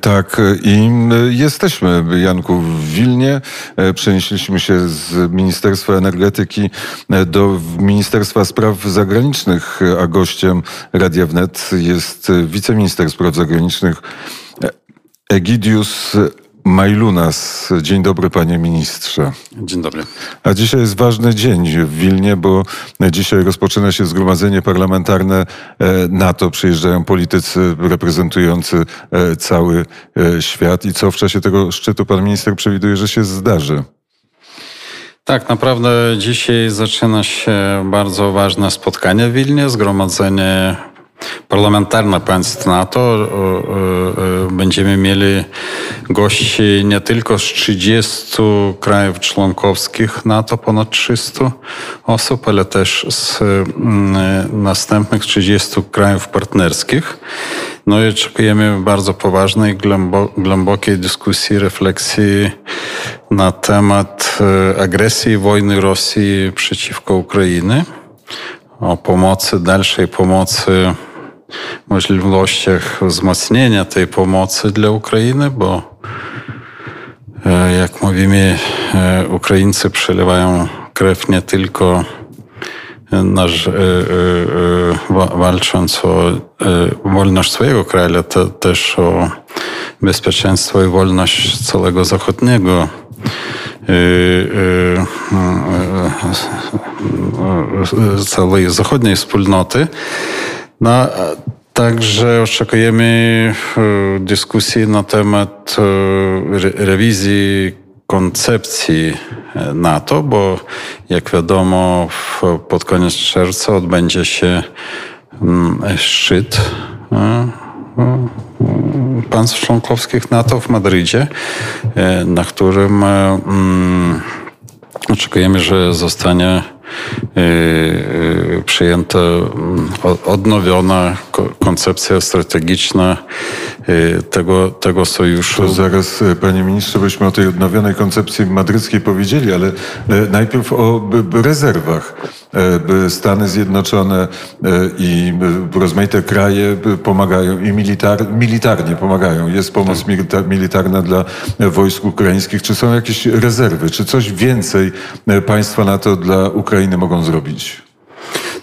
Tak, i jesteśmy, Janku, w Wilnie. Przenieśliśmy się z Ministerstwa Energetyki do Ministerstwa Spraw Zagranicznych, a gościem Radia Wnet jest wiceminister spraw zagranicznych Egidius Majlunas. Dzień dobry, panie ministrze. Dzień dobry. A dzisiaj jest ważny dzień w Wilnie, bo dzisiaj rozpoczyna się zgromadzenie parlamentarne e, NATO. Przyjeżdżają politycy reprezentujący e, cały e, świat. I co w czasie tego szczytu pan minister przewiduje, że się zdarzy? Tak, naprawdę dzisiaj zaczyna się bardzo ważne spotkanie w Wilnie, zgromadzenie parlamentarne państw NATO będziemy mieli gości nie tylko z 30 krajów członkowskich NATO, ponad 300 osób, ale też z mm, następnych 30 krajów partnerskich. No i oczekujemy bardzo poważnej, głębokiej dyskusji, refleksji na temat e, agresji wojny Rosji przeciwko Ukrainie, o pomocy, dalszej pomocy możliwościach wzmocnienia tej pomocy dla Ukrainy, bo e, jak mówimy, e, Ukraińcy przelewają krew nie tylko nasz, e, walcząc o wolność swojego kraju, ale też o bezpieczeństwo i wolność całego zachodniego całej zachodniej wspólnoty. No, także oczekujemy e, dyskusji na temat e, rewizji koncepcji e, NATO, bo jak wiadomo pod koniec czerwca odbędzie się mm, szczyt państw członkowskich NATO w Madrydzie, na którym mm, oczekujemy, że zostanie przyjęta mm, odnowiona koncepcja strategiczna y, tego, tego sojuszu. To zaraz, panie ministrze, byśmy o tej odnowionej koncepcji madryckiej powiedzieli, ale najpierw o rezerwach. Stany Zjednoczone i rozmaite kraje pomagają i militar, militarnie pomagają. Jest pomoc militarna dla wojsk ukraińskich. Czy są jakieś rezerwy? Czy coś więcej państwa NATO dla Ukrainy mogą zrobić?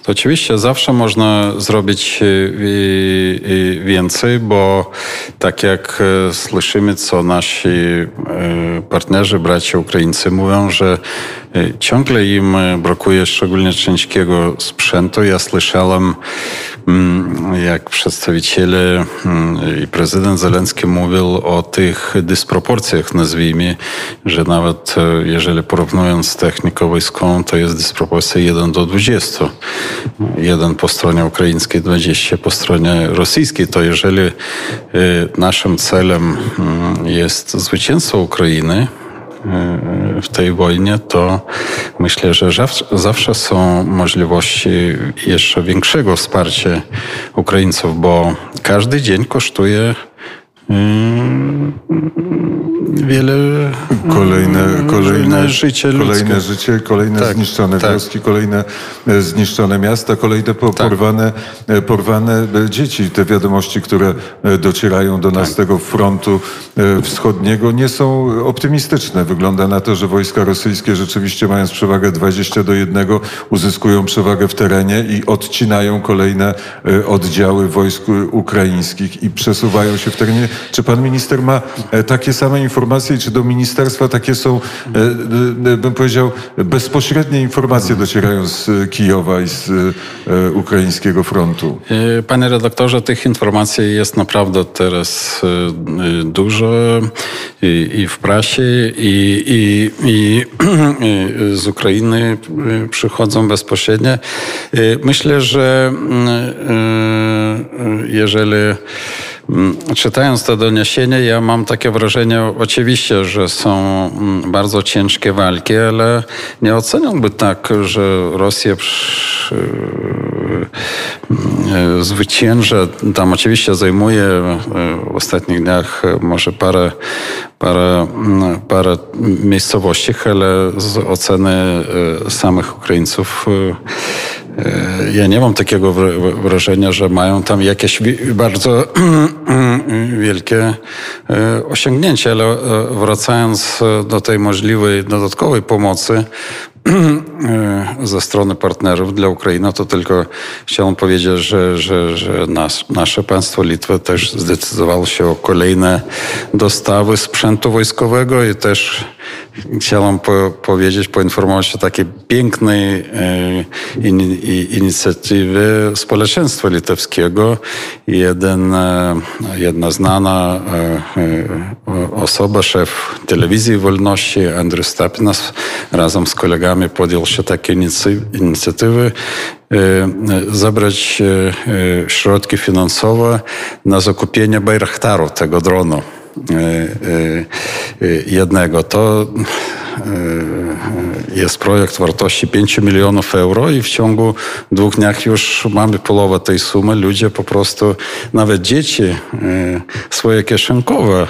To oczywiście zawsze można zrobić e, e, więcej, bo tak jak słyszymy, co nasi partnerzy, bracia Ukraińcy mówią, że ciągle im brakuje szczególnie ciężkiego sprzętu. Ja słyszałem Mm, jak przedstawiciele mm, i prezydent Zelenski mówił o tych dysproporcjach, nazwijmy, że nawet jeżeli porównując technikę wojskową, to jest dysproporcja 1 do 20. Jeden po stronie ukraińskiej, 20 po stronie rosyjskiej. To jeżeli e, naszym celem mm, jest zwycięstwo Ukrainy, E, w tej wojnie, to myślę, że zawsze są możliwości jeszcze większego wsparcia Ukraińców, bo każdy dzień kosztuje wiele kolejne, mm, kolejne życie kolejne życie, kolejne tak, zniszczone tak. wioski, kolejne e, zniszczone miasta, kolejne po, tak. porwane, e, porwane e, dzieci. Te wiadomości, które docierają do nas z tak. tego frontu wschodniego nie są optymistyczne. Wygląda na to, że wojska rosyjskie rzeczywiście mając przewagę 20 do 1 uzyskują przewagę w terenie i odcinają kolejne oddziały wojsk ukraińskich i przesuwają się w terenie czy pan minister ma e, takie same informacje i czy do ministerstwa takie są, e, e, bym powiedział, bezpośrednie informacje docierają z Kijowa i z ukraińskiego frontu? Panie redaktorze, tych informacji jest naprawdę teraz dużo i, w prasie, i, i, i z Ukrainy przychodzą bezpośrednio. Myślę, że jeżeli Mm, czytając to doniesienie, ja mam takie wrażenie, oczywiście, że są mm, bardzo ciężkie walki, ale nie oceniałbym tak, że Rosja mm, zwycięża. Tam oczywiście zajmuje e, w ostatnich dniach może parę, parę, parę miejscowości, ale z oceny e, samych Ukraińców e, ja nie mam takiego wrażenia, że mają tam jakieś bardzo wielkie osiągnięcie, ale wracając do tej możliwej dodatkowej pomocy, ze strony partnerów dla Ukrainy, to tylko chciałem powiedzieć, że, że, że nas, nasze państwo Litwa też zdecydowało się o kolejne dostawy sprzętu wojskowego i też chciałem po, powiedzieć, poinformować o takiej pięknej in, inicjatywie społeczeństwa litewskiego. Jeden, e, jedna znana e, osoba, szef telewizji Wolności, Andrzej Stapinas, razem z kolegami podjął się takiej inicjatywy zabrać środki finansowe na zakupienie Bayraktaru, tego dronu jednego. To jest projekt wartości 5 milionów euro i w ciągu dwóch dniach już mamy połowę tej sumy. Ludzie po prostu, nawet dzieci swoje kieszonkowe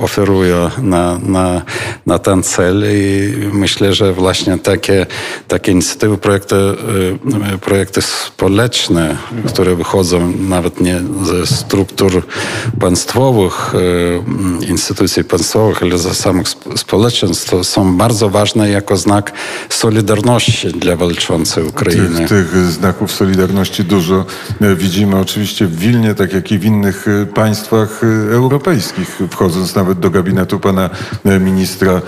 oferują na, na, na ten cel i myślę, że właśnie takie, takie inicjatywy, projekty, projekty społeczne, które wychodzą nawet nie ze struktur państwowych, instytucji państwowych, ale ze samych społeczeństw, to są bardzo ważne jako znak solidarności dla walczącej Ukrainy. Tych, tych znaków solidarności dużo e, widzimy oczywiście w Wilnie, tak jak i w innych e, państwach e, europejskich. Wchodząc nawet do gabinetu pana ministra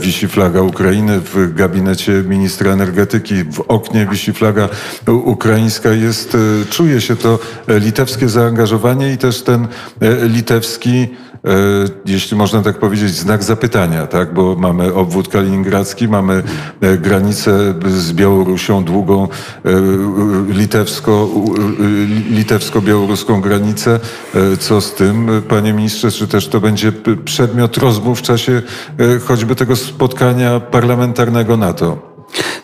wisi flaga Ukrainy, w gabinecie ministra energetyki w oknie wisi flaga ukraińska. Jest, czuje się to litewskie zaangażowanie i też ten litewski jeśli można tak powiedzieć, znak zapytania, tak? bo mamy obwód kaliningradzki, mamy e, granicę z Białorusią, długą e, litewsko, litewsko-białoruską granicę. Co z tym, panie ministrze, czy też to będzie przedmiot rozmów w czasie choćby tego spotkania parlamentarnego NATO?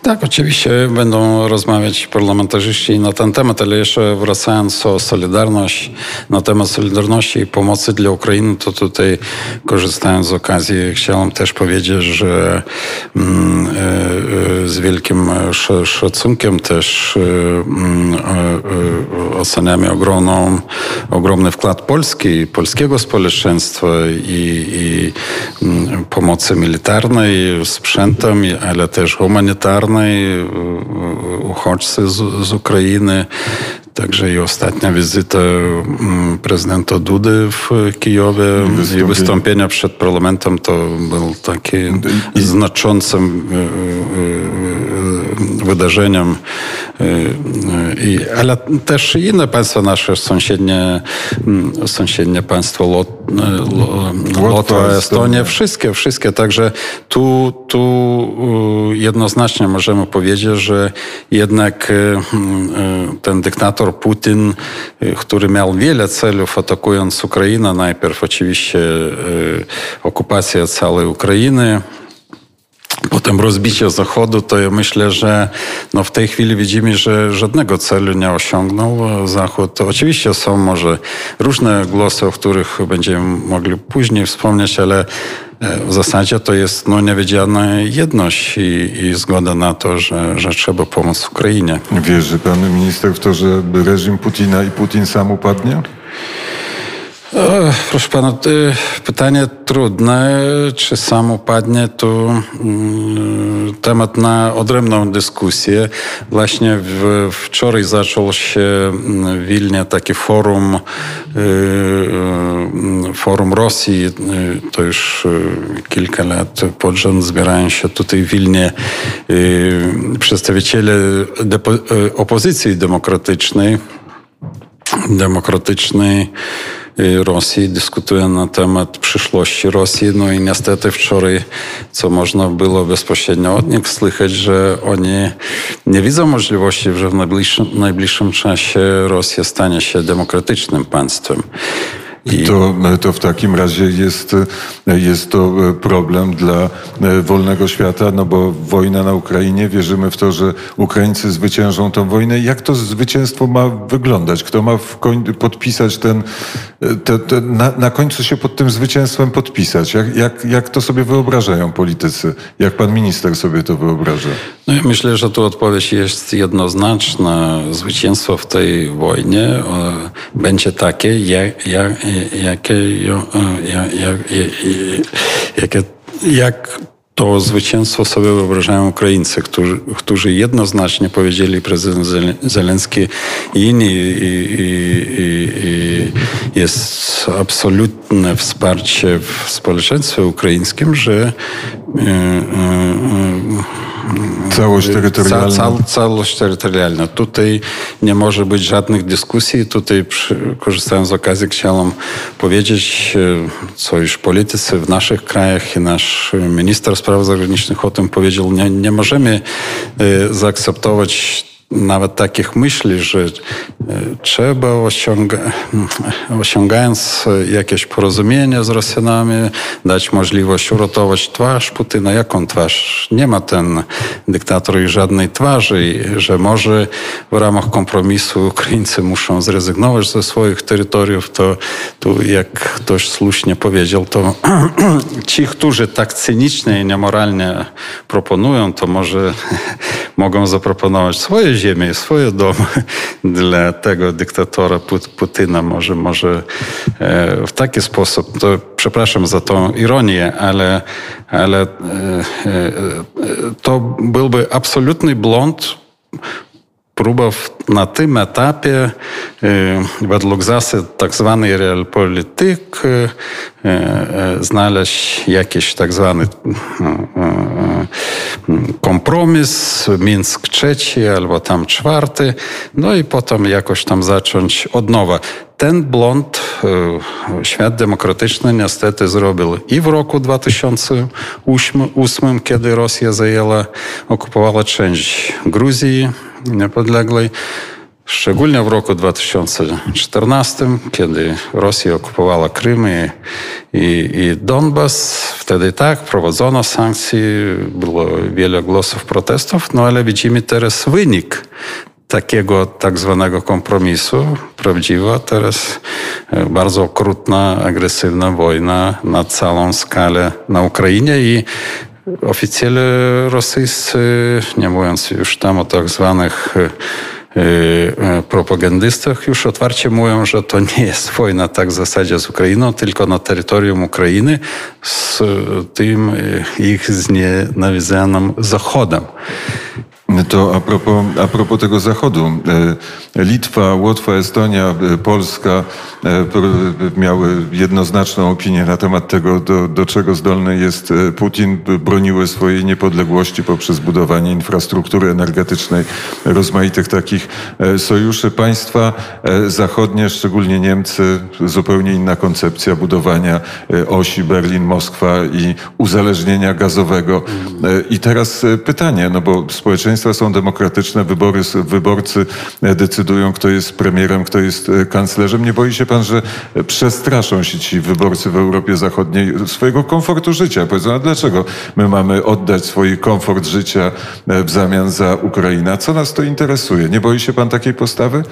Tak, oczywiście będą rozmawiać parlamentarzyści na ten temat, ale jeszcze wracając o Solidarność, na temat Solidarności i pomocy dla Ukrainy, to tutaj korzystając z okazji chciałem też powiedzieć, że mm, e, e, z wielkim szacunkiem też mm, e, oceniamy ogromną, ogromny wkład Polski, polskiego społeczeństwa i, i mm, pomocy militarnej, sprzętem, ale też humanitarnej uchodźcy z, z Ukrainy, Także i ostatnia wizyta mm, prezydenta Dudy w Kijowie i wystąpienia przed parlamentem to był taki znaczącym wydarzeniem. E, I, ale też inne państwa nasze sąsiednie, mm, sąsiednie państwo Lot, Łotwa, Estonia, wszystkie, wszystkie. Także tu, tu jednoznacznie możemy powiedzieć, że jednak ten dyktator Putin, y, który miał wiele celów atakując Ukrainę. Najpierw oczywiście y, okupacja całej Ukrainy, potem rozbicie Zachodu, to ja myślę, że no w tej chwili widzimy, że żadnego celu nie osiągnął Zachód. Oczywiście są może różne głosy, o których będziemy mogli później wspomnieć, ale w zasadzie to jest no, niewiedziana jedność i, i zgoda na to, że, że trzeba pomóc Ukrainie. Wierzy pan minister w to, że reżim Putina i Putin sam upadnie? Proszę pana, pytanie trudne. Czy sam upadnie, to mm, temat na odrębną dyskusję. Właśnie wczoraj zaczął się w Wilnie takie forum, y, y, forum Rosji. To już y, kilka lat pod rząd zbierają się tutaj w Wilnie przedstawiciele opozycji demokratycznej, demokratycznej Y, Rosji, dyskutuje na temat przyszłości Rosji. No i niestety wczoraj, co można było bezpośrednio od nich słychać, że oni nie widzą możliwości, że w najbliższym, najbliższym czasie Rosja stanie się demokratycznym państwem. I... To, to w takim razie jest, jest to problem dla wolnego świata, no bo wojna na Ukrainie, wierzymy w to, że Ukraińcy zwyciężą tę wojnę. Jak to zwycięstwo ma wyglądać? Kto ma podpisać ten, te, te, na, na, końcu się pod tym zwycięstwem podpisać? Jak, jak, jak to sobie wyobrażają politycy? Jak pan minister sobie to wyobraża? No ja myślę, że tu odpowiedź jest jednoznaczna. Zwycięstwo w tej wojnie będzie takie, jak, jak jakie, jakie, jak to zwycięstwo sobie wyobrażają Ukraińcy, którzy, którzy jednoznacznie powiedzieli prezydent Zelenski i inni i, i, i, jest absolutne wsparcie w społeczeństwie ukraińskim, że Całość terytorialna. Ca, ca, całość terytorialna. Tutaj nie może być żadnych dyskusji. Tutaj przy, korzystając z okazji chciałem powiedzieć, co już politycy w naszych krajach i nasz minister spraw zagranicznych o tym powiedział. Nie, nie możemy zaakceptować nawet takich myśli, że e, trzeba osiąga, osiągając jakieś porozumienie z Rosjanami, dać możliwość uratować twarz Putina. Jaką twarz? Nie ma ten dyktator i żadnej twarzy, że może w ramach kompromisu Ukraińcy muszą zrezygnować ze swoich terytoriów, to tu jak ktoś słusznie powiedział, to ci, którzy tak cynicznie i niemoralnie proponują, to może mogą zaproponować swoje ziemię, swoje domy dla tego dyktatora Putina. Może, może e, w taki sposób, to przepraszam za tą ironię, ale, ale e, e, to byłby absolutny błąd tym etapie według zasad tak zwanej realpolityk znaleźć jakiś tak zwany kompromis, Mińsk trzeci albo tam czwarty, no i potem jakoś tam zacząć od nowa. Ten błąd świat demokratyczny niestety zrobił i w roku 2008, kiedy Rosja zajęła, okupowała część Gruzji niepodległej, Szczególnie w roku 2014, kiedy Rosja okupowała Krym i, i, Donbas, wtedy tak, prowadzono sankcje, było wiele głosów protestów, no ale widzimy teraz wynik takiego tak zwanego kompromisu, prawdziwa, teraz bardzo okrutna, agresywna wojna na całą skalę na Ukrainie i oficjele rosyjscy, nie mówiąc już tam o tak zwanych Y, y, propagandystach już otwarcie mówią, że to nie jest wojna tak w zasadzie z Ukrainą, tylko na terytorium Ukrainy z tym y, ich znienawidzonym Zachodem. To a propos, a propos tego Zachodu. E, Litwa, Łotwa, Estonia, e, Polska e, miały jednoznaczną opinię na temat tego, do, do czego zdolny jest Putin. Broniły swojej niepodległości poprzez budowanie infrastruktury energetycznej, rozmaitych takich sojuszy. Państwa zachodnie, szczególnie Niemcy, zupełnie inna koncepcja budowania osi Berlin-Moskwa i uzależnienia gazowego. I teraz pytanie, no bo społeczeństwo są demokratyczne, wybory, wyborcy decydują, kto jest premierem, kto jest e, kanclerzem. Nie boi się pan, że przestraszą się ci wyborcy w Europie Zachodniej swojego komfortu życia? Powiedzą, a dlaczego my mamy oddać swój komfort życia e, w zamian za Ukrainę? Co nas to interesuje? Nie boi się pan takiej postawy?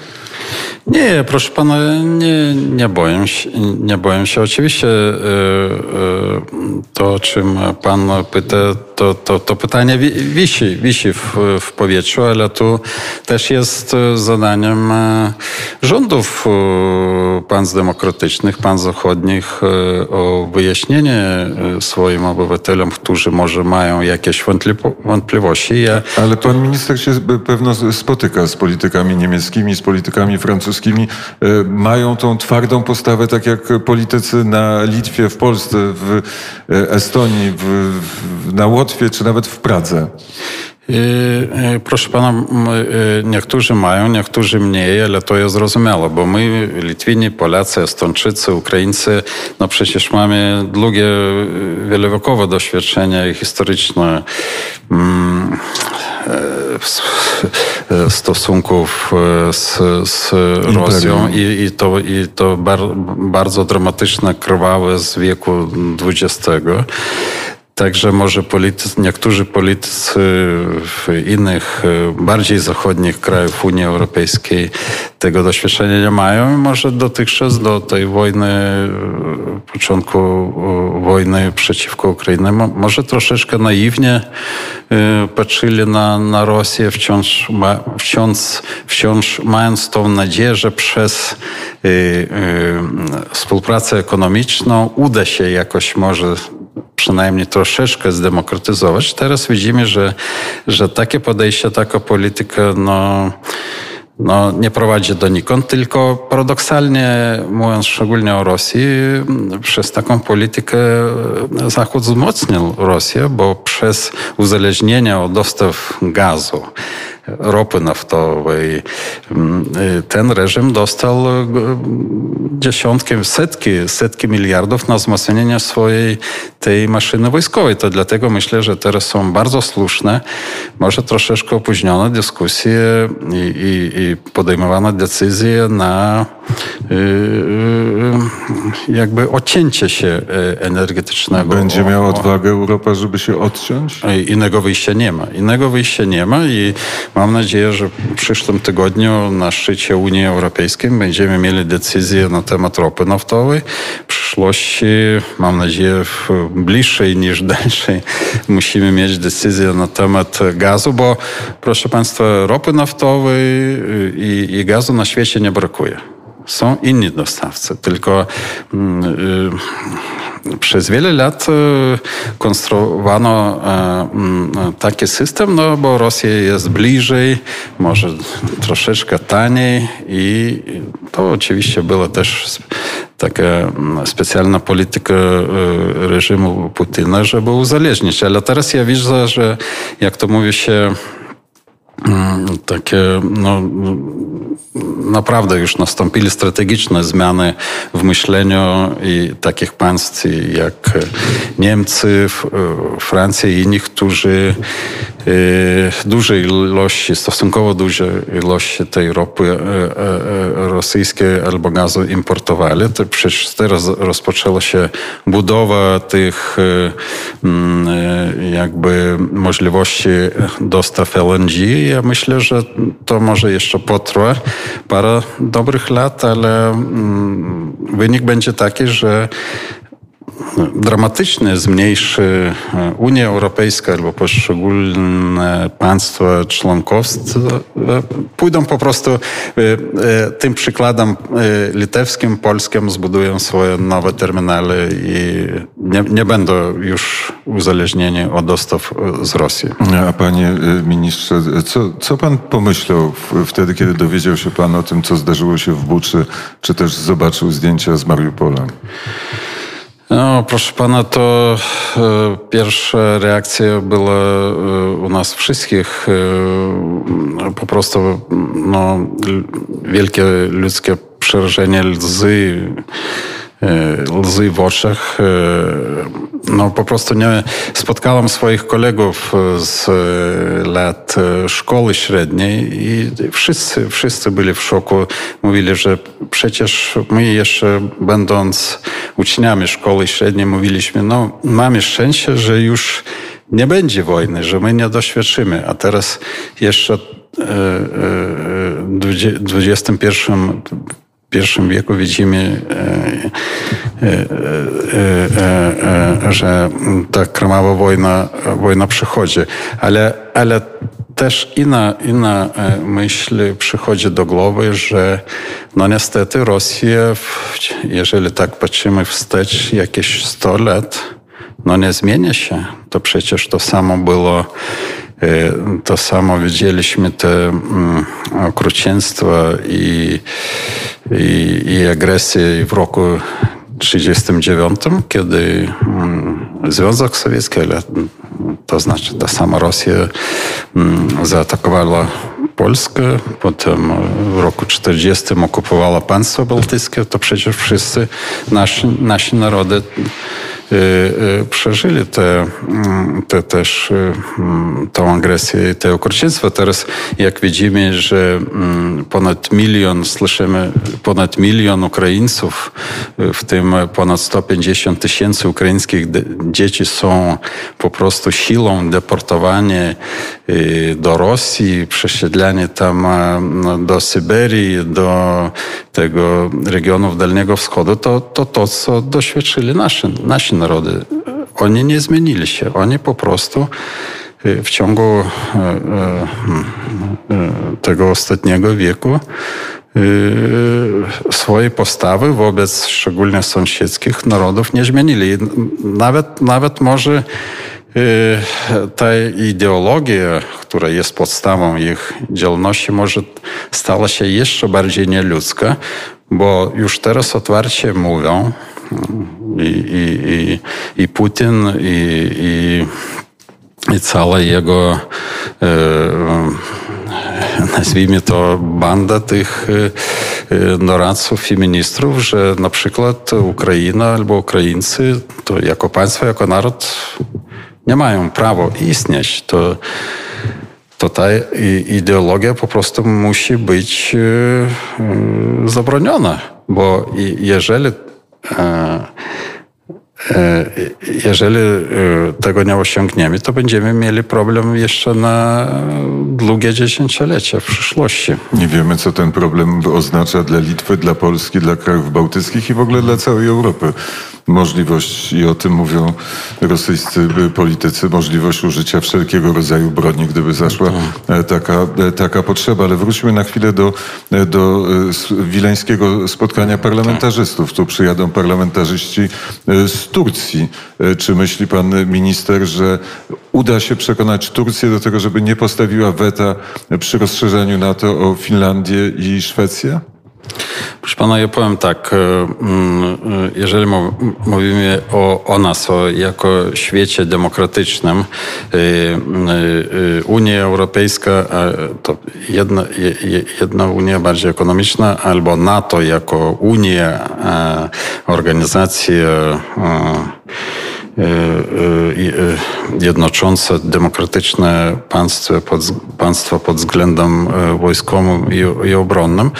Nie, proszę pana, nie, nie boję się. Nie boję się. Oczywiście e, to, o czym pan pyta, to, to, to pytanie wisi, wisi w, w powietrzu, ale tu też jest e, zadaniem e, rządów e, państw demokratycznych, państw zachodnich o wyjaśnienie swoim obywatelom, którzy może mają jakieś wątpliwości. Ja... Ale pan minister się pewno spotyka z politykami niemieckimi, z politykami francuskimi. Mają tą twardą postawę, tak jak politycy na Litwie, w Polsce, w Estonii, w, na Łotwie, czy nawet w Pradze. Y, y, proszę pana, y, niektórzy mają, niektórzy mniej, ale to jest zrozumiałe, bo my, Litwini, Polacy, Estończycy, Ukraińcy, no przecież mamy długie, wielowiekowe doświadczenie historyczne mm, stosunków z, z Rosją i, i, to, i to bar, bardzo dramatyczne, krwawe z wieku XX. Także może politycy, niektórzy politycy w innych, bardziej zachodnich krajów Unii Europejskiej tego doświadczenia nie mają. Może dotychczas do tej wojny, początku wojny przeciwko Ukrainie, może troszeczkę naiwnie patrzyli na, na Rosję, wciąż, wciąż, wciąż mając tą nadzieję, że przez współpracę ekonomiczną uda się jakoś może przynajmniej troszeczkę zdemokratyzować. Teraz widzimy, że, że takie podejście, taka polityka, no, no, nie prowadzi donikąd, tylko paradoksalnie mówiąc szczególnie o Rosji, przez taką politykę Zachód wzmocnił Rosję, bo przez uzależnienie od dostaw gazu, ropy naftowej. Mm, ten reżim dostał e, dziesiątki, setki, setki miliardów na wzmocnienie swojej tej maszyny wojskowej. To dlatego myślę, że teraz są bardzo słuszne, może troszeczkę opóźnione dyskusje i, i, i podejmowane decyzje na y, y, jakby odcięcie się energetycznego. Będzie miała odwagę Europa, żeby się odciąć? Innego wyjścia nie ma. Innego wyjścia nie ma i Mam nadzieję, że w przyszłym tygodniu na szczycie Unii Europejskiej będziemy mieli decyzję na temat ropy naftowej. W przyszłości, mam nadzieję, bliższej niż dalszej musimy mieć decyzję na temat gazu, bo proszę Państwa, ropy naftowej i, i gazu na świecie nie brakuje. Są inni dostawcy, tylko mm, y, przez wiele lat y, konstruowano e, taki system, no bo Rosja jest bliżej, może troszeczkę taniej i to oczywiście była też taka specjalna polityka e, reżimu Putina, żeby uzależnić. Ale teraz ja widzę, że jak to mówi się takie, no, naprawdę już nastąpili strategiczne zmiany w myśleniu i takich państw jak Niemcy, Francja i inni, którzy duże ilości, stosunkowo duże ilości tej ropy e, e, rosyjskiej albo gazu importowali. To przecież teraz rozpoczęła się budowa tych mm, jakby możliwości dostaw LNG ja myślę, że to może jeszcze potrwa parę dobrych lat, ale mm, wynik będzie taki, że dramatycznie zmniejszy e, Unia Europejska albo poszczególne państwa członkowskie, pójdą po prostu e, e, tym przykładem litewskim, polskim, zbudują swoje nowe terminale i nie, nie będą już uzależnieni od dostaw z Rosji. A panie ministrze, co, co pan pomyślał wtedy, kiedy dowiedział się pan o tym, co zdarzyło się w Buczy, czy też zobaczył zdjęcia z Mariupola? No, proszę pana, to e, pierwsza reakcja była e, u nas wszystkich e, po prostu no, wielkie ludzkie przerażenie, łzy E, łzy w oczach. E, no po prostu nie spotkałem swoich kolegów z lat szkoły średniej i wszyscy, wszyscy byli w szoku. Mówili, że przecież my jeszcze będąc uczniami szkoły średniej mówiliśmy, no mamy szczęście, że już nie będzie wojny, że my nie doświadczymy, a teraz jeszcze w XXI pierwszym wieku widzimy, e, e, e, że ta krwawa wojna, wojna przychodzi. Ale, ale też inna, inna myśl przychodzi do głowy, że no niestety Rosja, jeżeli tak patrzymy wstecz jakieś 100 lat, no nie zmienia się. To przecież to samo było to samo widzieliśmy te mm, okrucieństwa i i, i agresję w roku 1939, kiedy mm, Związek Sowiecki, ale to znaczy ta sama Rosja mm, zaatakowała Polskę, potem w roku 40 okupowała państwo bałtyckie, to przecież wszyscy nasi, nasi narody przeżyli te, mm, te też mm, tą agresję i te okrucieństwo. Teraz jak widzimy, że mm, ponad milion, słyszymy, ponad milion Ukraińców, w tym ponad 150 tysięcy ukraińskich dzieci są po prostu siłą deportowane do Rosji, przesiedlanie tam no, do Syberii, do tego regionów Dalniego Wschodu, to to, to co doświadczyli nasi, nasi narody. Oni nie zmienili się. Oni po prostu w ciągu e, e, tego ostatniego wieku swojej postawy wobec szczególnie sąsiedzkich narodów nie zmienili. Nawet, nawet może ta ideologia, która jest podstawą ich działalności, może stała się jeszcze bardziej nieludzka, bo już teraz otwarcie mówią i, Putin, i, i, i cała jego e, nazwijmy to banda tych doradców i ministrów, że na przykład Ukraina albo Ukraińcy to jako państwo, jako naród nie mają prawa istnieć. To, to ta ideologia po prostu musi być zabroniona, bo jeżeli 嗯 jeżeli tego nie osiągniemy, to będziemy mieli problem jeszcze na długie dziesięciolecia w przyszłości. Nie wiemy, co ten problem oznacza dla Litwy, dla Polski, dla krajów bałtyckich i w ogóle dla całej Europy możliwość, i o tym mówią rosyjscy politycy, możliwość użycia wszelkiego rodzaju broni, gdyby zaszła e, taka, e, taka potrzeba. Ale wróćmy na chwilę do, e, do wileńskiego spotkania parlamentarzystów. Tu przyjadą parlamentarzyści z Turcji. Czy myśli pan minister, że uda się przekonać Turcję do tego, żeby nie postawiła weta przy rozszerzeniu NATO o Finlandię i Szwecję? Proszę pana, ja powiem tak, e, mm, e, jeżeli mówimy o, o nas o, jako świecie demokratycznym, e, Unia Europejska to jedna, jedna Unia bardziej ekonomiczna, albo NATO jako Unia, organizacja jednoczące demokratyczne państwo pod, państwo pod względem wojskowym i, i obronnym,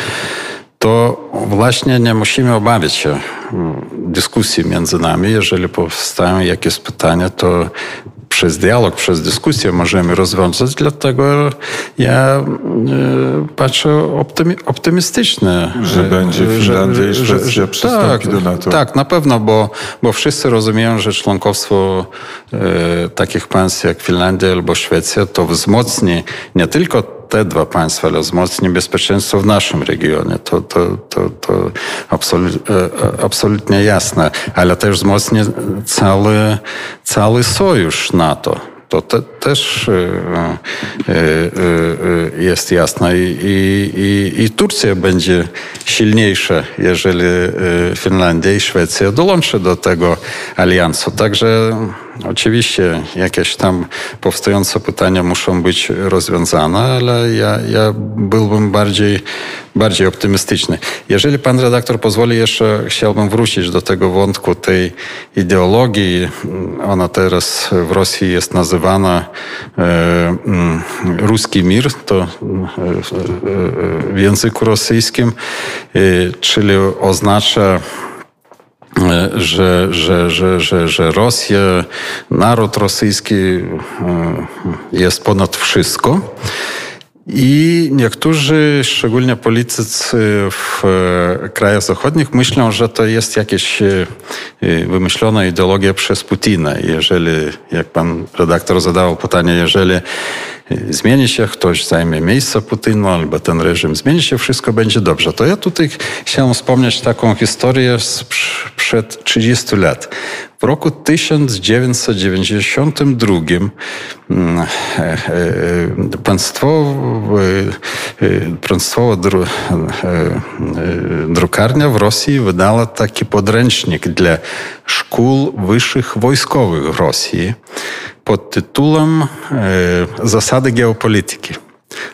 to właśnie nie musimy obawiać się mm, dyskusji między nami. Jeżeli powstają jakieś pytania, to przez dialog, przez dyskusję możemy rozwiązać, dlatego ja y, patrzę optymi, optymistycznie. Że będzie Finlandia i Szwecja przystąpi tak, do NATO. Tak, na pewno, bo, bo wszyscy rozumieją, że członkostwo y, takich państw jak Finlandia albo Szwecja to wzmocni nie tylko te dwa państwa, ale wzmocni bezpieczeństwo w naszym regionie. To, to, to, to e, e, absolutnie jasne, ale też wzmocni cały, cały sojusz NATO. To te, też e, jest jasne I, i, i Turcja będzie silniejsza, jeżeli Finlandia i Szwecja dołączy do tego aliansu. Także Oczywiście jakieś tam powstające pytania muszą być rozwiązane, ale ja, ja byłbym bardziej, bardziej optymistyczny. Jeżeli pan redaktor pozwoli, jeszcze chciałbym wrócić do tego wątku tej ideologii. Ona teraz w Rosji jest nazywana e, mm, ruski mir, to e, e, w języku rosyjskim, e, czyli oznacza że, że, że, że, że Rosja, naród rosyjski jest ponad wszystko. I niektórzy, szczególnie politycy w krajach zachodnich, myślą, że to jest jakaś wymyślona ideologia przez Putina. Jeżeli, jak pan redaktor zadał pytanie, jeżeli zmieni się, ktoś zajmie miejsce Putina, albo ten reżim zmieni się, wszystko będzie dobrze. To ja tutaj chciałem wspomnieć taką historię sprzed 30 lat. W roku 1992 mm, e, e, państwowa, państwowa dru, e, drukarnia w Rosji wydała taki podręcznik dla szkół wyższych wojskowych w Rosji pod tytułem Zasady geopolityki.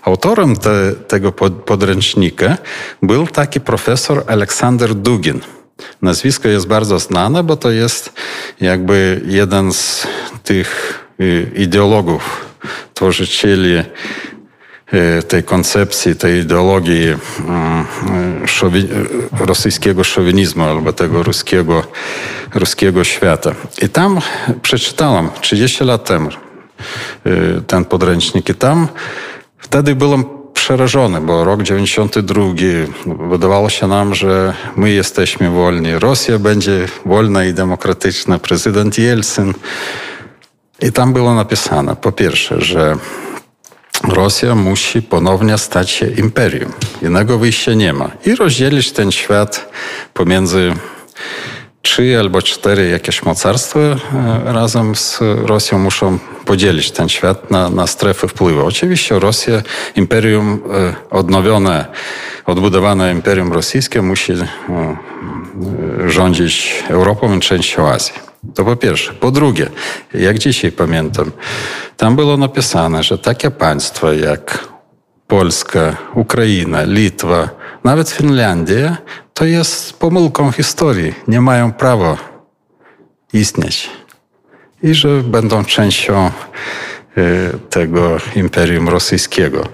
Autorem te, tego podręcznika był taki profesor Aleksander Dugin. Nazwisko jest bardzo znane, bo to jest jakby jeden z tych y, ideologów, tworzycieli tej koncepcji, tej ideologii mm, szowi, rosyjskiego szowinizmu albo tego ruskiego, ruskiego świata. I tam przeczytałem 30 lat temu y, ten podręcznik i tam wtedy byłem przerażony, bo rok 92 wydawało się nam, że my jesteśmy wolni. Rosja będzie wolna i demokratyczna. Prezydent Jelcyn. I tam było napisane, po pierwsze, że Rosja musi ponownie stać się imperium. Innego wyjścia nie ma. I rozdzielić ten świat pomiędzy trzy albo cztery jakieś mocarstwa e, razem z Rosją muszą podzielić ten świat na, na strefy wpływu. Oczywiście Rosja, imperium e, odnowione, odbudowane imperium rosyjskie musi e, rządzić Europą i częścią Azji. To po pierwsze. Po drugie, jak dzisiaj pamiętam, tam było napisane, że takie państwa jak Polska, Ukraina, Litwa, nawet Finlandia to jest pomyłką historii. Nie mają prawa istnieć. I że będą częścią e, tego imperium rosyjskiego.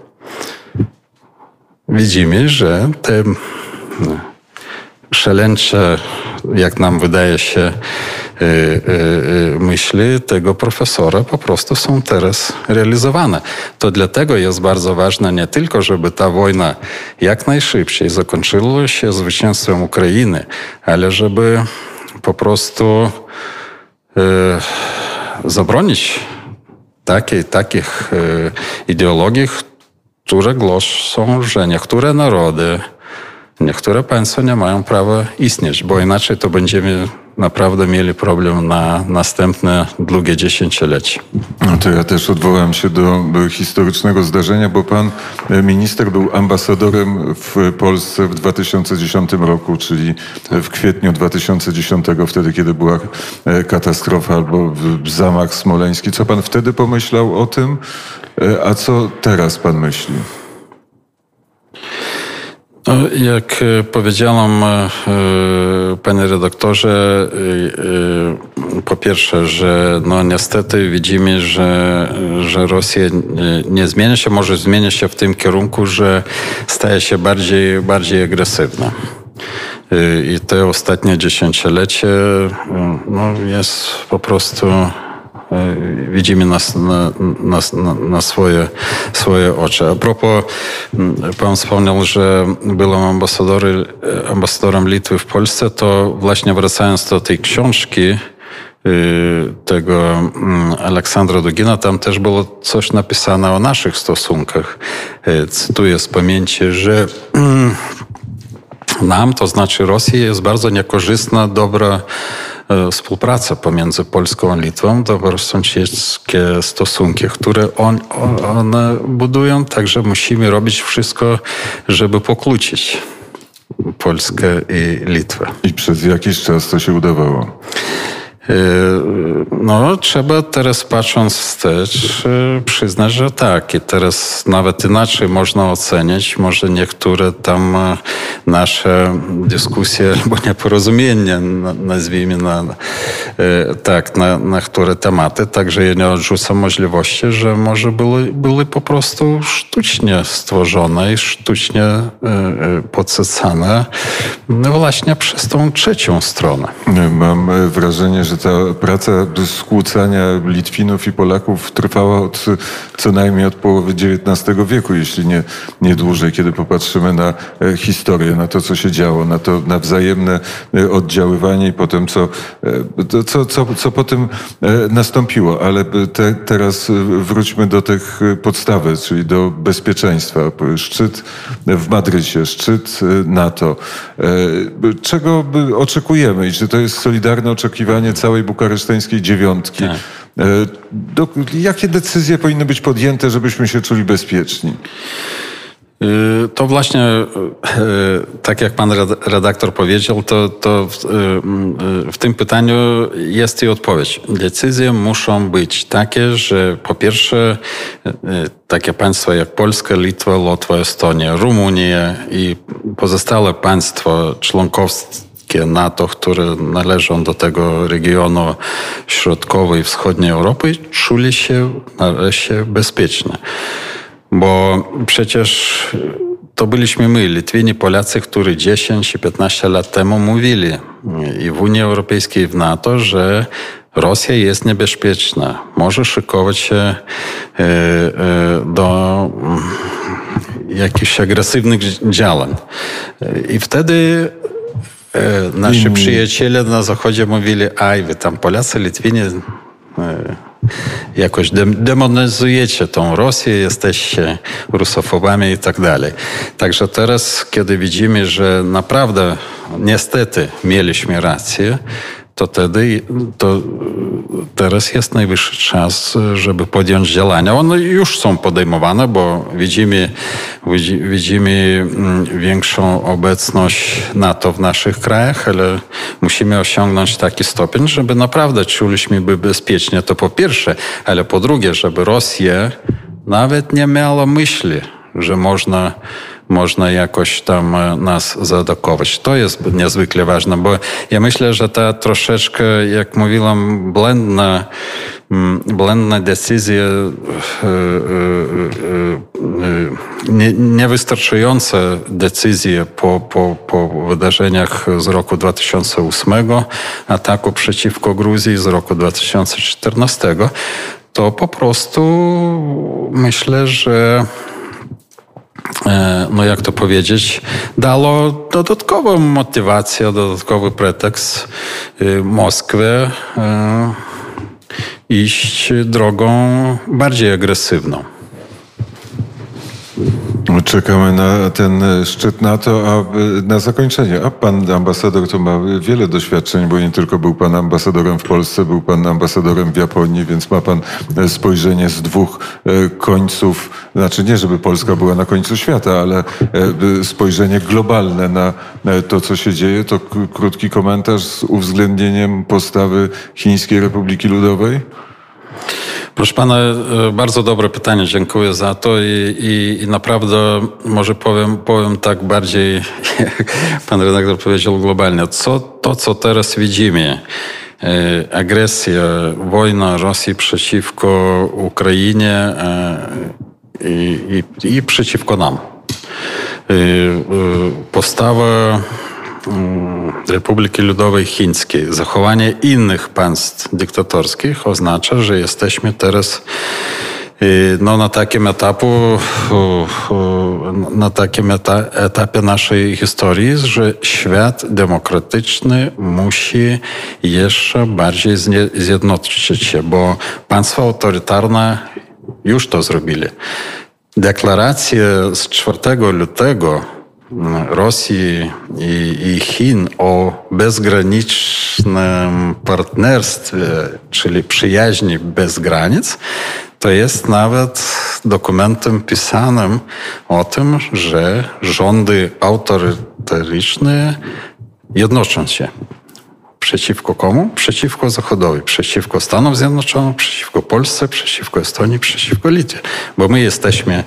Widzimy, że te szaleńcze, jak nam wydaje się, myśli tego profesora po prostu są teraz realizowane. To dlatego jest bardzo ważne nie tylko, żeby ta wojna jak najszybciej zakończyła się zwycięstwem Ukrainy, ale żeby po prostu zabronić takiej, takich ideologii, które głoszą, że niektóre narody, niektóre państwa nie mają prawa istnieć, bo inaczej to będziemy naprawdę mieli problem na następne długie dziesięciolecie. No to ja też odwołam się do historycznego zdarzenia, bo pan e, minister był ambasadorem w Polsce w 2010 roku, czyli w kwietniu 2010, wtedy kiedy była e, katastrofa albo zamach smoleński. Co pan wtedy pomyślał o tym, e, a co teraz pan myśli? No, jak e, powiedziałam, e, e, panie redaktorze, po pierwsze, że no niestety widzimy, że, że Rosja nie zmienia się, może zmienia się w tym kierunku, że staje się bardziej, bardziej agresywna. I te ostatnie dziesięciolecie no, jest po prostu E, widzimy nas na, na, na, swoje, swoje oczy. A propos, pan wspomniał, że byłem ambasadory, e, ambasadorem Litwy w Polsce, to właśnie wracając do tej książki, e, tego Aleksandra Dugina, tam też było coś napisane o naszych stosunkach. Cytuję z pamięci, że nam, to znaczy Rosji, jest bardzo niekorzystna, dobra E, współpraca pomiędzy Polską a Litwą, dobrosąsiedzkie stosunki, które on, one budują, także musimy robić wszystko, żeby pokłócić Polskę i Litwę. I przez jakiś czas to się udawało? E, no, trzeba teraz patrząc wstecz e, przyznać, że tak. I teraz nawet inaczej można ocenić, może niektóre tam e, nasze dyskusje albo nieporozumienia, nazwijmy na, tak, na, na które tematy. Także ja nie odrzucam możliwości, że może były, były po prostu sztucznie stworzone i sztucznie podsycane właśnie przez tą trzecią stronę. Mam wrażenie, że ta praca skłócania Litwinów i Polaków trwała od co najmniej od połowy XIX wieku, jeśli nie, nie dłużej, kiedy popatrzymy na e, historię, na to, co się działo, na to na wzajemne e, oddziaływanie i potem co, e, co, co, co po tym nastąpiło. Ale te, teraz wróćmy do tych podstawy, czyli do bezpieczeństwa. Szczyt w Madrycie, szczyt NATO. Czego oczekujemy i czy to jest solidarne oczekiwanie całej bukareszteńskiej dziewiątki? Tak. E, do, jakie decyzje powinny być podjęte, żebyśmy się czuli bezpieczni? Y, to właśnie, y, tak jak pan redaktor powiedział, to, to w, w, tym pytaniu jest i odpowiedź. Decyzje muszą być takie, że po pierwsze takie państwa jak Polska, Litwa, Łotwa, Estonia, Rumunia i pozostałe państwa członkowskie NATO, które należą do tego regionu środkowej i wschodniej Europy, czuli się nareszcie bezpiecznie. Bo przecież to byliśmy my, Litwini, Polacy, którzy 10 i 15 lat temu mówili i w Unii Europejskiej, i w NATO, że Rosja jest niebezpieczna. Może szykować się e, e, do jakichś agresywnych działań. I wtedy e, nasi przyjaciele na Zachodzie mówili, aj, wy tam Polacy, Litwini jakoś demonizujecie tą Rosję, jesteście rusofobami i tak dalej. Także teraz, kiedy widzimy, że naprawdę niestety mieliśmy rację, to wtedy to teraz jest najwyższy czas, żeby podjąć działania. One już są podejmowane, bo widzimy, widzimy mm, większą obecność NATO w naszych krajach, ale musimy osiągnąć taki stopień, żeby naprawdę czuliśmy by bezpiecznie. To po pierwsze, ale po drugie, żeby Rosja nawet nie miała myśli, że można można jakoś tam e, nas zaatakować. To jest niezwykle ważne, bo ja myślę, że ta troszeczkę, jak mówiłam, błędna, mm, błędna decyzja, e, e, niewystarczające decyzje po, po, po wydarzeniach z roku 2008, ataku przeciwko Gruzji z roku 2014, to po prostu myślę, że no jak to powiedzieć, dało dodatkową motywację, dodatkowy pretekst y, Moskwie e, iść drogą bardziej agresywną. Czekamy na ten szczyt NATO, a na zakończenie. A pan ambasador to ma wiele doświadczeń, bo nie tylko był pan ambasadorem w Polsce, był pan ambasadorem w Japonii, więc ma pan spojrzenie z dwóch e, końców. Znaczy nie, żeby Polska była na końcu świata, ale e, spojrzenie globalne na to, co się dzieje. To krótki komentarz z uwzględnieniem postawy Chińskiej Republiki Ludowej. Proszę pana, e, bardzo dobre pytanie, dziękuję za to i, i, i naprawdę może powiem, powiem tak bardziej, jak pan redaktor powiedział globalnie. Co, to, co teraz widzimy, e, agresja, wojna Rosji przeciwko Ukrainie e, i, i, przeciwko nam. Postawa Republiki Ludowej Chińskiej, zachowanie innych państw dyktatorskich oznacza, że jesteśmy teraz y, no, na takim etapu, na takim etapie naszej historii, że świat demokratyczny musi jeszcze bardziej zjednoczyć się, bo państwa autorytarne już to zrobili. Deklaracje z 4 lutego Rosji i, Chin o bezgranicznym partnerstwie, czyli przyjaźni bez granic, to jest nawet dokumentem pisanym o tym, że rządy autorytaryczne jednoczą się. Przeciwko komu? Przeciwko Zachodowi, przeciwko Stanom Zjednoczonym, przeciwko Polsce, przeciwko Estonii, przeciwko Litwie. Bo my jesteśmy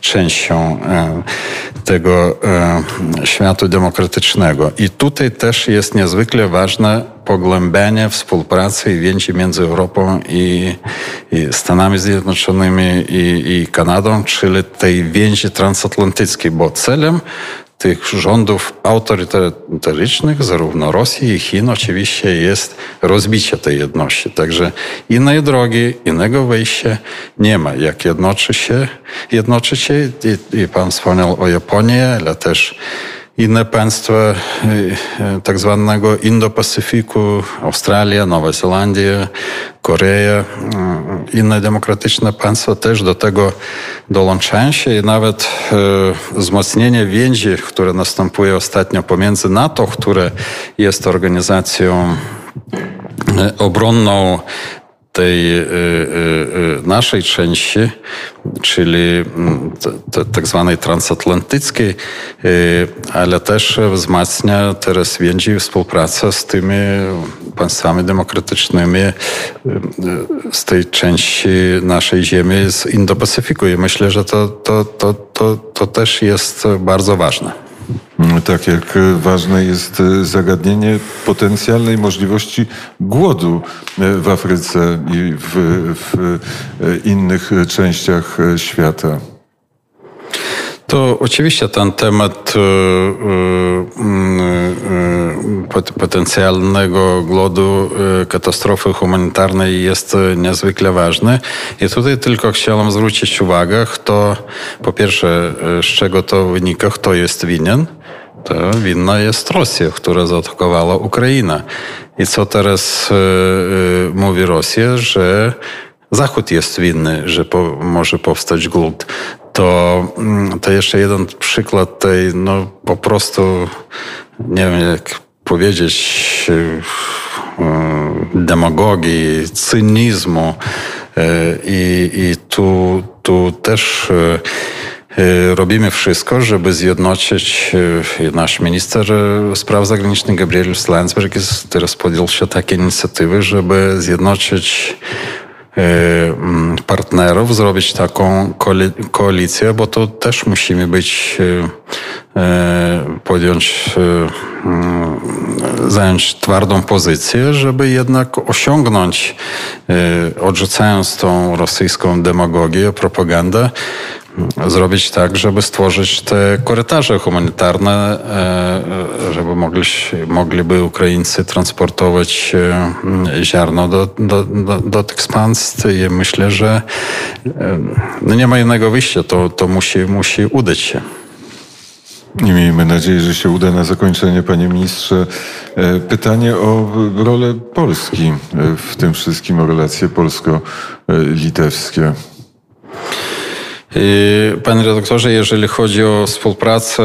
częścią e, tego e, świata demokratycznego. I tutaj też jest niezwykle ważne pogłębianie współpracy i więzi między Europą i, i Stanami Zjednoczonymi i, i Kanadą, czyli tej więzi transatlantyckiej, bo celem tych rządów autorytarycznych, zarówno Rosji i Chin, oczywiście jest rozbicie tej jedności. Także innej drogi, innego wejścia nie ma. Jak jednoczy się, jednoczy się i, i pan wspomniał o Japonii, ale też inne państwa y, y, tak zwanego Indo-Pacyfiku, Australia, Nowa Zelandia, Korea, y, inne demokratyczne państwa też do tego dołączają się i nawet wzmocnienie więzi, które następuje ostatnio pomiędzy NATO, które jest organizacją obronną tej y, y, y, naszej części, czyli mm, tak zwanej transatlantyckiej, ale też wzmacnia teraz więzi współpracę z tymi państwami demokratycznymi z tej części naszej ziemi, z Indo-Pacyfiku. I myślę, że to, to, to, to, to też jest bardzo ważne. Tak jak ważne jest zagadnienie potencjalnej możliwości głodu w Afryce i w, w innych częściach świata. To oczywiście ten temat e, e, e, potencjalnego głodu, katastrofy humanitarnej jest niezwykle ważny. I tutaj tylko chciałem zwrócić uwagę, kto po pierwsze, z czego to wynika, kto jest winien. To winna jest Rosja, która zaatakowała Ukrainę. I co teraz mówi Rosja, że Zachód jest winny, że po, może powstać głód to, mm, to jeszcze jeden przykład tej, no po prostu, nie wiem jak powiedzieć, e, demagogii, cynizmu e, i, i tu, tu też robimy wszystko, żeby zjednoczyć nasz minister spraw zagranicznych Gabriel Landsberg teraz podjął się takie inicjatywy, żeby zjednoczyć partnerów, zrobić taką koalicję, bo to też musimy być, e, podjąć, e, mm, zająć twardą pozycję, żeby jednak osiągnąć, odrzucając tą rosyjską demagogię, propagandę, zrobić tak, żeby stworzyć te korytarze humanitarne, e, żeby mogli, mogliby Ukraińcy transportować e, ziarno do, do, do, do tych państw. Myślę, że e, no nie ma innego wyjścia, to, to musi, musi udać się. I miejmy nadzieję, że się uda na zakończenie, panie ministrze. Pytanie o rolę Polski w tym wszystkim, o relacje polsko-litewskie. Panie redaktorze, jeżeli chodzi o współpracę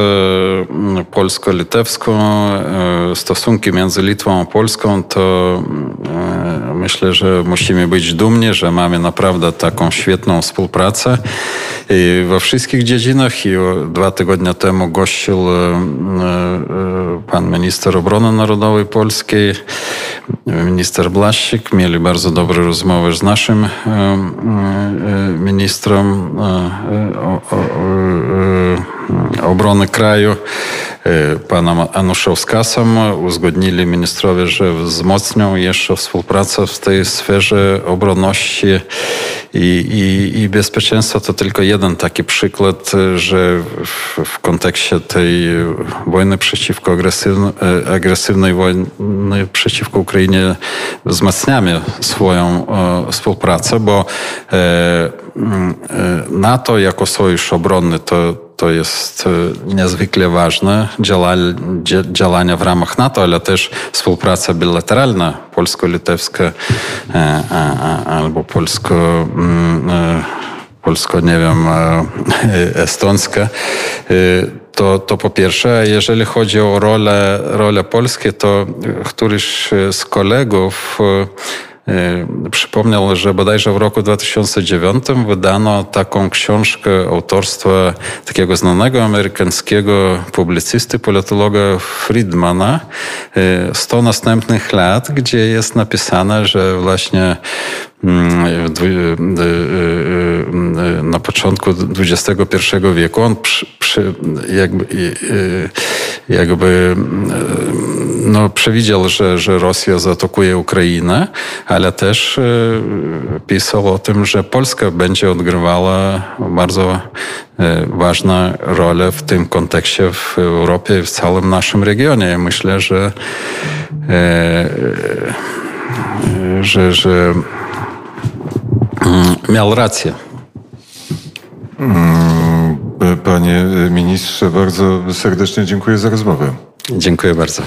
polsko-litewską, e, stosunki między Litwą a Polską, to e, myślę, że musimy być dumni, że mamy naprawdę taką świetną współpracę I we wszystkich dziedzinach. I dwa tygodnie temu gościł e, pan minister obrony narodowej polskiej, minister Blasik. Mieli bardzo dobre rozmowy z naszym ministrem obrony kraju panem Anuszowskasem uzgodnili ministrowie, że wzmocnią jeszcze współpracę w tej sferze obronności i, i, i bezpieczeństwa. To tylko jeden taki przykład, że w, kontekście tej wojny przeciwko agresywnej, agresywnej wojny przeciwko Ukrainie wzmacniamy swoją współpracę, bo NATO jako sojusz obronny to to jest niezwykle ważne. Działania w ramach NATO, ale też współpraca bilateralna polsko-litewska albo polsko polsko, nie wiem, estońska, to, to po pierwsze. Jeżeli chodzi o rolę, rolę Polski, to któryś z kolegów E, przypomniał, że bodajże w roku 2009 wydano taką książkę autorstwa takiego znanego amerykańskiego publicysty, politologa Friedmana 100 e, następnych lat, gdzie jest napisane, że właśnie e, na początku XXI wieku on przy, przy, jakby, jakby no, przewidział, że, że Rosja zaatakuje Ukrainę, ale też pisał o tym, że Polska będzie odgrywała bardzo ważną rolę w tym kontekście w Europie i w całym naszym regionie. Myślę, że, że, że mm, miał rację. Mm, panie ministrze, bardzo serdecznie dziękuję za rozmowę. Dziękuję bardzo.